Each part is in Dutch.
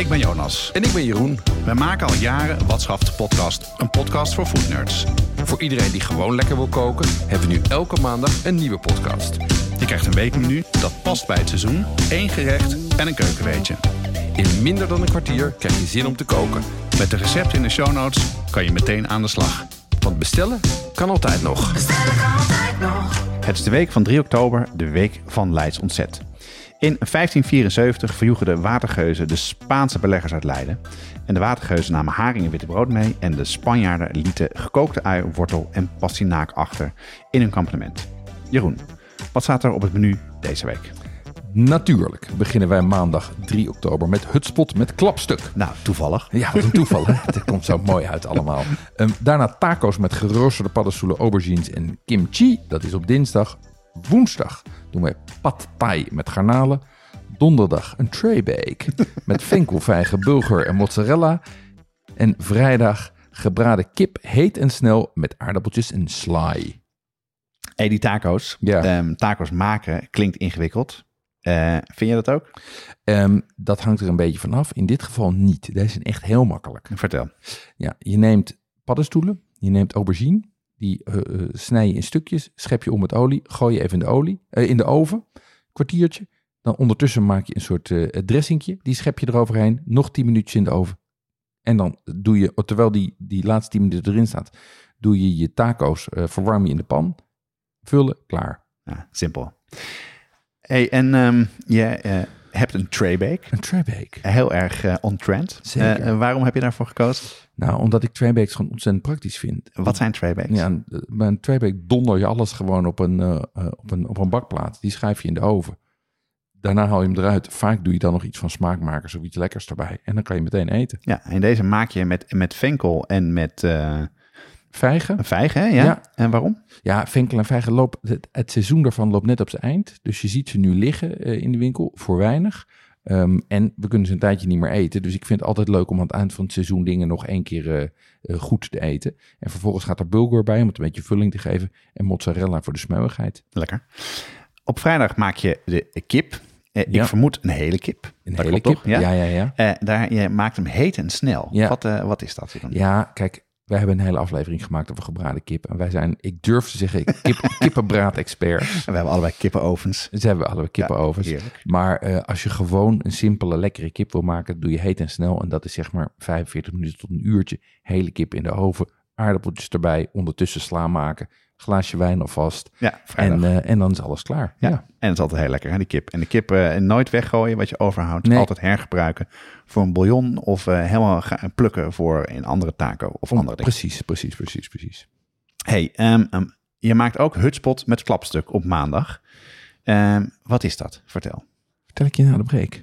Ik ben Jonas. En ik ben Jeroen. We maken al jaren Wat Schaft de podcast. Een podcast voor foodnerds. Voor iedereen die gewoon lekker wil koken, hebben we nu elke maandag een nieuwe podcast. Je krijgt een weekmenu dat past bij het seizoen, één gerecht en een keukenweetje. In minder dan een kwartier krijg je zin om te koken. Met de recepten in de show notes kan je meteen aan de slag. Want bestellen kan altijd nog. Het is de week van 3 oktober, de week van Leids Ontzet. In 1574 verjoegen de watergeuzen de Spaanse beleggers uit Leiden. En de watergeuzen namen haring en witte brood mee. En de Spanjaarden lieten gekookte ui, wortel en pastinaak achter in hun kampement. Jeroen, wat staat er op het menu deze week? Natuurlijk beginnen wij maandag 3 oktober met Hutspot met klapstuk. Nou, toevallig. Ja, wat een toeval. hè? Het komt zo mooi uit allemaal. Ehm, daarna taco's met geroosterde paddenstoelen, aubergines en kimchi. Dat is op dinsdag. Woensdag doen wij pad thai met garnalen. Donderdag een tray bake met venkelvijgen, bulgur en mozzarella. En vrijdag gebraden kip heet en snel met aardappeltjes en sly. Hey, die taco's. Ja. Ehm, taco's maken klinkt ingewikkeld. Eh, vind je dat ook? Ehm, dat hangt er een beetje vanaf. In dit geval niet. Deze zijn echt heel makkelijk. Vertel. Ja, je neemt paddenstoelen, je neemt aubergine, die eh, eh, snij je in stukjes, schep je om met olie, gooi je even in de olie, eh, in de oven, kwartiertje. Dan ondertussen maak je een soort eh dressingje, die schep je eroverheen, nog 10 minuutjes in de oven. En dan doe je, terwijl die, die laatste 10 minuten erin staat, doe je je taco's, verwarm je in de pan, vullen, klaar. Ja, simpel. Hey, en ehm, je hebt een tray bake. Een traybake. Heel erg eh, on-trend. Zeker. Eh, waarom heb je daarvoor gekozen? Nou, omdat ik traybakes gewoon ontzettend praktisch vind. Wat zijn tray bakes? Ja, een- bij een traybake donder je alles gewoon op een, eh, op, een, op een bakplaat. Die schuif je in de oven. Daarna haal je hem eruit. Vaak doe je dan nog iets van smaakmakers of iets lekkers erbij. En dan kan je meteen eten. Ja, en deze maak je met, met venkel en met Vijgen. vijgen, hè? Ja? Ja. En waarom? Ja, venkel en vijgen lopen... Het, het seizoen daarvan loopt net op zijn eind. Dus je ziet ze nu liggen eh, in de winkel voor weinig. Ehm, en we kunnen ze een tijdje niet meer eten. Dus ik vind het altijd leuk om aan het eind van het seizoen dingen nog één keer eh, eh, goed te eten. En vervolgens gaat er bulgur bij om het een beetje vulling te geven. En mozzarella voor de smeuigheid. Lekker. Op vrijdag maak je de kip. Ja. Ik vermoed een hele kip. Een Dat hele klopt kip. toch? Ja. ja, ja. ja. Daar, je maakt hem heet en snel. Ja. Wat, wat is dat? dan? Ja, kijk, wij hebben een hele aflevering gemaakt over gebraden kip. En wij zijn, ik durf te zeggen, kip, kippenbraad-expert. En we hebben allebei kippenovenens. Ze hebben allebei kippenovens. maar eh, als je gewoon een simpele, lekkere kip wil maken, doe je heet en snel. En dat is zeg maar 45 minuten tot een uurtje. Hele kip in de oven, aardappeltjes erbij, ondertussen sla maken. Glaasje wijn alvast. Ja, vrijdag. En, eh, en dan is alles klaar. Ja. Ja. En het is altijd heel lekker, hè, die kip. En de kip eh, nooit weggooien, wat je overhoudt. Nee. Altijd hergebruiken voor een bouillon of eh, helemaal gaan plukken voor een andere taco of andere dingen. Precies, precies, precies, precies. Hey, ehm, ehm, je maakt ook hutspot met klapstuk op maandag. Ehm, wat is dat? Vertel. Vertel ik je na de break.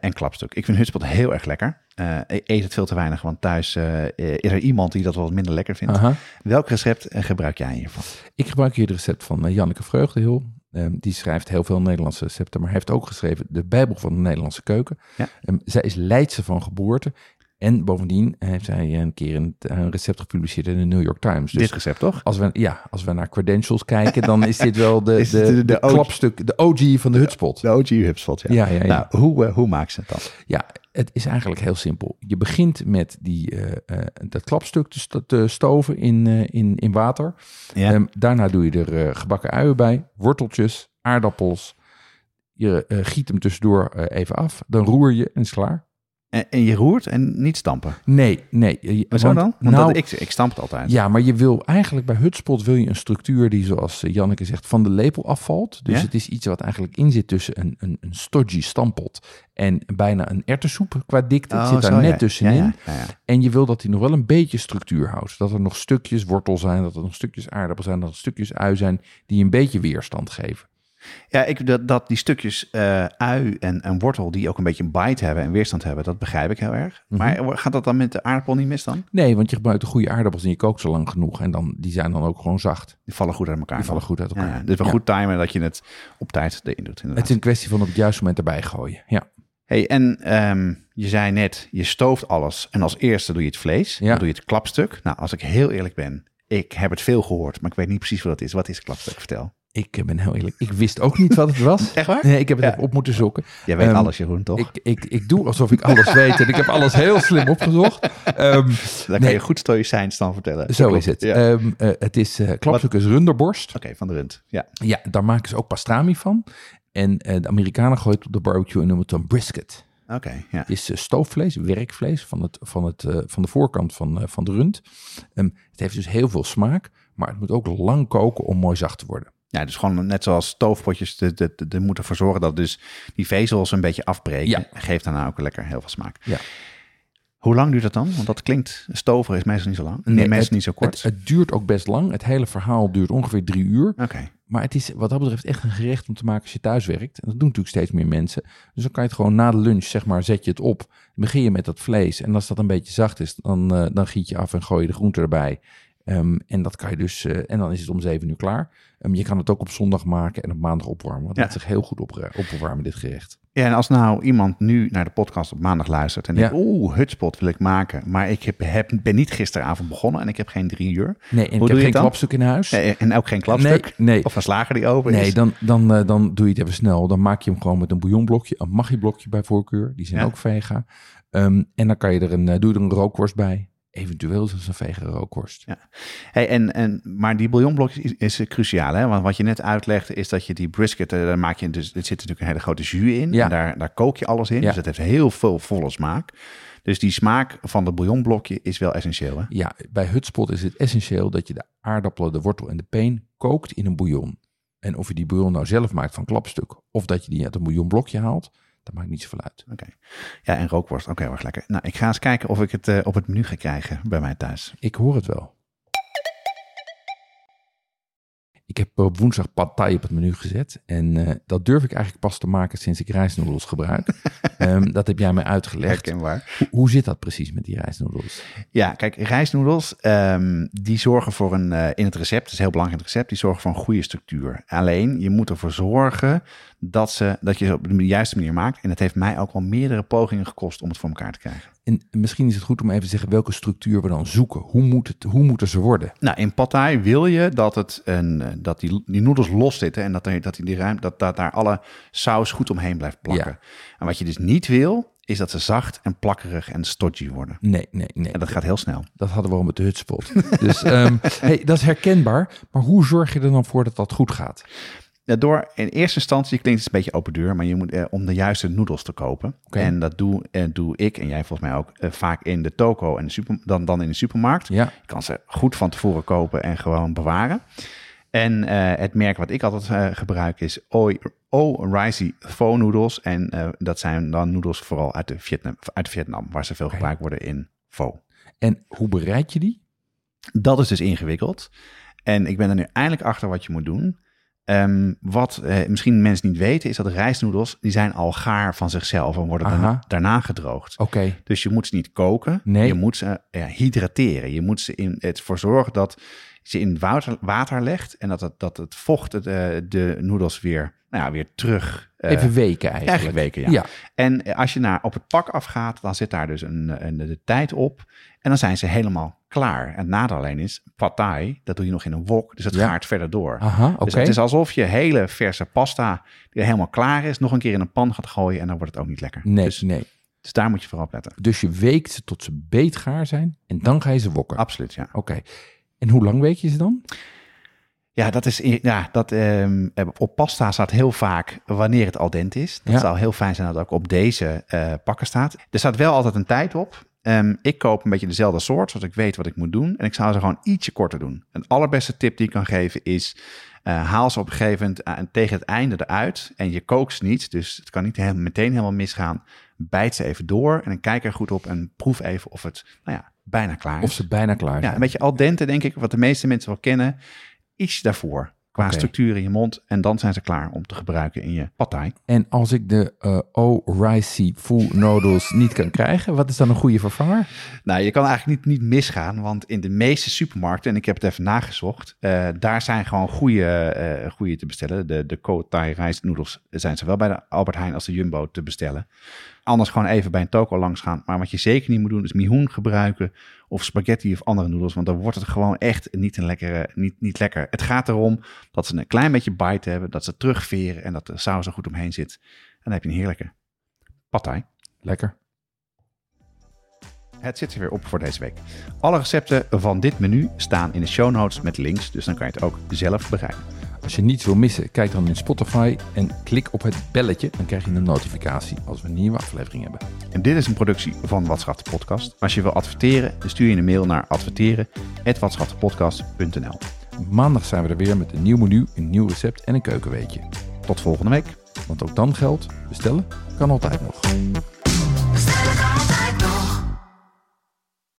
en klapstuk. Ik vind hutspot heel erg lekker. Eh, ik eet het veel te weinig, want thuis eh, is er iemand die dat wat minder lekker vindt. Aha. Welk recept eh, gebruik jij hiervan? Ik gebruik hier het recept van eh, Janneke Vreugdehil. Ehm, die schrijft heel veel Nederlandse recepten, maar heeft ook geschreven de Bijbel van de Nederlandse keuken. Ja. Ehm, zij is Leidse van geboorte. En bovendien heeft zij een keer een, een recept gepubliceerd in de New York Times. Dus Dit recept toch? als we, ja, als we naar credentials kijken, dan is dit wel de, de, dit de- de, de OG? klapstuk, de OG van de hutspot. De OG hutspot, ja. Ja, ja, ja. Nou, hoe, eh, hoe maakt ze het dan? Ja, het is eigenlijk heel simpel. Je begint met die, eh, eh, dat klapstuk te, sto- te stoven in, in, in water. Ja. Ehm, daarna doe je er gebakken uien bij, worteltjes, aardappels. Je giet hem tussendoor even af. Dan roer je en is klaar. En, en je roert en niet stampen. Nee, nee. je- Maar zo want- dan? Want nou, dat, ik, ik stamp het altijd. Ja, maar je wil eigenlijk bij Hutspot wil je een structuur die, zoals eh, Janneke zegt, van de lepel afvalt. Dus Ja? het is iets wat eigenlijk in zit tussen een, een, een stodgy stampot en bijna een erwtensoep qua dikte. Het Oh, zit daar zo, net ja. tussenin. Ja. En je wil dat hij nog wel een beetje structuur houdt. Dat er nog stukjes wortel zijn, dat er nog stukjes aardappel zijn, dat er stukjes ui zijn die een beetje weerstand geven. Ja, ik, dat, dat die stukjes eh, ui en, en wortel die ook een beetje een bite hebben en weerstand hebben, dat begrijp ik heel erg. Mhm. Maar gaat dat dan met de aardappel niet mis dan? Nee, want je gebruikt de goede aardappels en je kookt ze lang genoeg. En dan, die zijn dan ook gewoon zacht. Die vallen goed uit elkaar. Die vallen goed uit elkaar. ja. dus wel Ja. goed timen dat je het op tijd erin doet. Het Inderdaad. is een kwestie van op het juiste moment erbij gooien. Ja. Hey, en ehm, je zei net, je stooft alles en als eerste doe je het vlees. Ja. Dan doe je het klapstuk. Nou, als ik heel eerlijk ben, ik heb het veel gehoord, maar ik weet niet precies wat dat is. Wat is klapstuk? Vertel. Ik eh, ben heel eerlijk. Ik wist ook niet wat het was. Echt waar? Nee, ik heb het Ja. even op moeten zoeken. Jij weet Ehm, alles, Jeroen, toch? Ik, ik, ik doe alsof ik alles weet en ik heb alles heel slim opgezocht. Ehm, Dan kan je goed stoïcijns dan vertellen. zo is het. Ja. Eh, het is eh klapstuk is runderborst. Oké, van de rund. Ja. Ja, daar maken ze ook pastrami van. En eh, de Amerikanen gooien het op de barbecue en noemen het dan brisket. Oké, ja. Het is eh, stoofvlees, werkvlees van, het, van, het, eh, van de voorkant van, eh, van de rund. Het heeft dus heel veel smaak, maar het moet ook lang koken om mooi zacht te worden. Ja, dus gewoon net zoals stoofpotjes, de, de, de, de moeten ervoor zorgen dat dus die vezels een beetje afbreken. Ja. Geeft daarna ook lekker heel veel smaak. Ja. Hoe lang duurt dat dan? Want dat klinkt, stover is meestal niet zo lang. Nee, meestal het, niet zo kort. Het, het duurt ook best lang. Het hele verhaal duurt ongeveer drie uur. Oké, Maar het is wat dat betreft echt een gerecht om te maken als je thuis werkt. En dat doen natuurlijk steeds meer mensen. Dus dan kan je het gewoon na de lunch, zeg maar, zet je het op. Begin je met dat vlees. En als dat een beetje zacht is, dan, eh, dan giet je af en gooi je de groente erbij. Ehm, en dat kan je dus, eh, en dan is het om zeven uur klaar. Ehm, je kan het ook op zondag maken en op maandag opwarmen. Want Ja. dat zich heel goed opre- opwarmen, dit gerecht. Ja, en als nou iemand nu naar de podcast op maandag luistert en Ja. denkt, oeh, hutspot wil ik maken, maar ik heb, heb, ben niet gisteravond begonnen en ik heb geen drie uur. Nee, en doe ik je heb geen klapstuk in huis. Nee, en ook geen klapstuk. Nee, nee. Of een slager die open Nee, is. dan, dan, eh, dan doe je het even snel. Dan maak je hem gewoon met een bouillonblokje, een maggi-blokje bij voorkeur. Die zijn Ja. ook vega. Ehm, en dan kan je er een, eh, doe je er een rookworst bij. Eventueel zelfs een vege rookworst. Hey, en, en, maar die bouillonblokjes is, is cruciaal, hè? Want wat je net uitlegde is dat je die brisket, eh, daar maak je dus, er zit natuurlijk een hele grote jus in. Ja. En daar, daar kook je alles in. Ja. Dus het heeft heel veel volle smaak. Dus die smaak van de bouillonblokje is wel essentieel, hè? Ja, bij hutspot is het essentieel dat je de aardappelen, de wortel en de peen kookt in een bouillon. En of je die bouillon nou zelf maakt van klapstuk of dat je die uit een bouillonblokje haalt, dat maakt niet zoveel uit. Oké. Ja, en rookworst, ook heel erg lekker. Nou, ik ga eens kijken of ik het eh, op het menu ga krijgen bij mij thuis. Ik hoor het wel. Ik heb op woensdag pad thai op het menu gezet. En eh, dat durf ik eigenlijk pas te maken sinds ik rijstnoedels gebruik. Ehm, dat heb jij mij uitgelegd. Herkenbaar. Hoe, hoe zit dat precies met die rijstnoedels? Ja, kijk, rijstnoedels, ehm, die zorgen voor een, eh, in het recept, dat is heel belangrijk in het recept, die zorgen voor een goede structuur. Alleen, je moet ervoor zorgen dat, ze, dat je ze op de juiste manier maakt. En het heeft mij ook wel meerdere pogingen gekost om het voor elkaar te krijgen. En misschien is het goed om even te zeggen welke structuur we dan zoeken. Hoe, moet het, hoe moeten ze worden? Nou, in thai wil je dat, het een, eh, dat die, die noedels los zitten en dat, er, dat, die, die ruim, dat, dat daar alle saus goed omheen blijft plakken. En wat je dus niet wil, is dat ze zacht en plakkerig en stodgy worden. Nee, nee, nee. En dat gaat heel snel. Dat hadden we al met de hutspot. dus ehm, hey, dat is herkenbaar. Maar hoe zorg je er dan voor dat dat goed gaat? Door in eerste instantie klinkt het een beetje open deur, maar je moet eh, om de juiste noedels te kopen. En dat doe, eh, doe ik en jij volgens mij ook eh, vaak in de toko en de super, dan, dan in de supermarkt. Ja, Je kan ze goed van tevoren kopen en gewoon bewaren. En eh, het merk wat ik altijd eh, gebruik is Oi- O-Risey Pho noedels. En eh, dat zijn dan noedels vooral uit, de Vietnam, uit Vietnam, waar ze veel gebruikt worden in Pho. en hoe bereid je die? Dat is dus ingewikkeld. En ik ben er nu eindelijk achter wat je moet doen. Ehm, wat eh, misschien mensen niet weten, is dat rijstnoedels, die zijn al gaar van zichzelf en worden daarna, daarna gedroogd. Oké, Dus je moet ze niet koken, Nee. je moet ze ja, hydrateren. Je moet ze in het voor zorgen dat je in water, water legt en dat het, dat het vocht het, eh, de noedels weer, nou ja, weer terug. eh, even weken eigenlijk. eigenlijk weken, ja. Ja, En als je naar op het pak afgaat, dan zit daar dus een, een, de tijd op. En dan zijn ze helemaal klaar. En het nadeel alleen is, pad thai, dat doe je nog in een wok. Dus het Ja. gaart verder door. aha. Dus het is alsof je hele verse pasta, die helemaal klaar is, nog een keer in een pan gaat gooien. En dan wordt het ook niet lekker. Nee, Dus, nee. dus daar moet je vooral op letten. Dus je weekt ze tot ze beetgaar zijn en dan ga je ze wokken. Absoluut, ja. Oké. En hoe lang week je ze dan? Ja, dat is, ja, dat, ehm, op pasta staat heel vaak wanneer het al dente is. Dat Ja. zou heel fijn zijn dat het ook op deze eh, pakken staat. Er staat wel altijd een tijd op. Ehm, ik koop een beetje dezelfde soort, zodat ik weet wat ik moet doen. En ik zou ze gewoon ietsje korter doen. Een allerbeste tip die ik kan geven is... eh, haal ze op een gegeven moment eh, tegen het einde eruit. En je kookt ze niet, dus het kan niet helemaal, meteen helemaal misgaan. Bijt ze even door en dan kijk er goed op en proef even of het nou ja, bijna klaar is. Of ze bijna klaar Ja, zijn? een beetje al dente, denk ik, wat de meeste mensen wel kennen. Iets daarvoor qua structuur in je mond. En dan zijn ze klaar om te gebruiken in je thai. En als ik de eh O-Ricey Full Noodles niet kan krijgen, wat is dan een goede vervanger? Nou, je kan eigenlijk niet, niet misgaan, want in de meeste supermarkten, en ik heb het even nagezocht, eh, daar zijn gewoon goede, eh goede te bestellen. De, de Thai Rice noedels zijn zowel bij de Albert Heijn als de Jumbo te bestellen. Anders gewoon even bij een toko langs gaan. Maar wat je zeker niet moet doen, is mihoen gebruiken of spaghetti of andere noedels, want dan wordt het gewoon echt niet, een lekkere, niet, niet lekker. Het gaat erom dat ze een klein beetje bite hebben, dat ze terugveren en dat de saus er goed omheen zit. En dan heb je een heerlijke pad thai. Lekker. Het zit er weer op voor deze week. Alle recepten van dit menu staan in de show notes met links, dus dan kan je het ook zelf bereiken. Als je niets wil missen, kijk dan in Spotify en klik op het belletje. Dan krijg je een notificatie als we een nieuwe aflevering hebben. En dit is een productie van Watschat de Podcast. Als je wil adverteren, dan stuur je een mail naar adverteren@watschattepodcast.nl. Maandag zijn we er weer met een nieuw menu, een nieuw recept en een keukenweetje. Tot volgende week. Want ook dan geldt, bestellen kan altijd nog.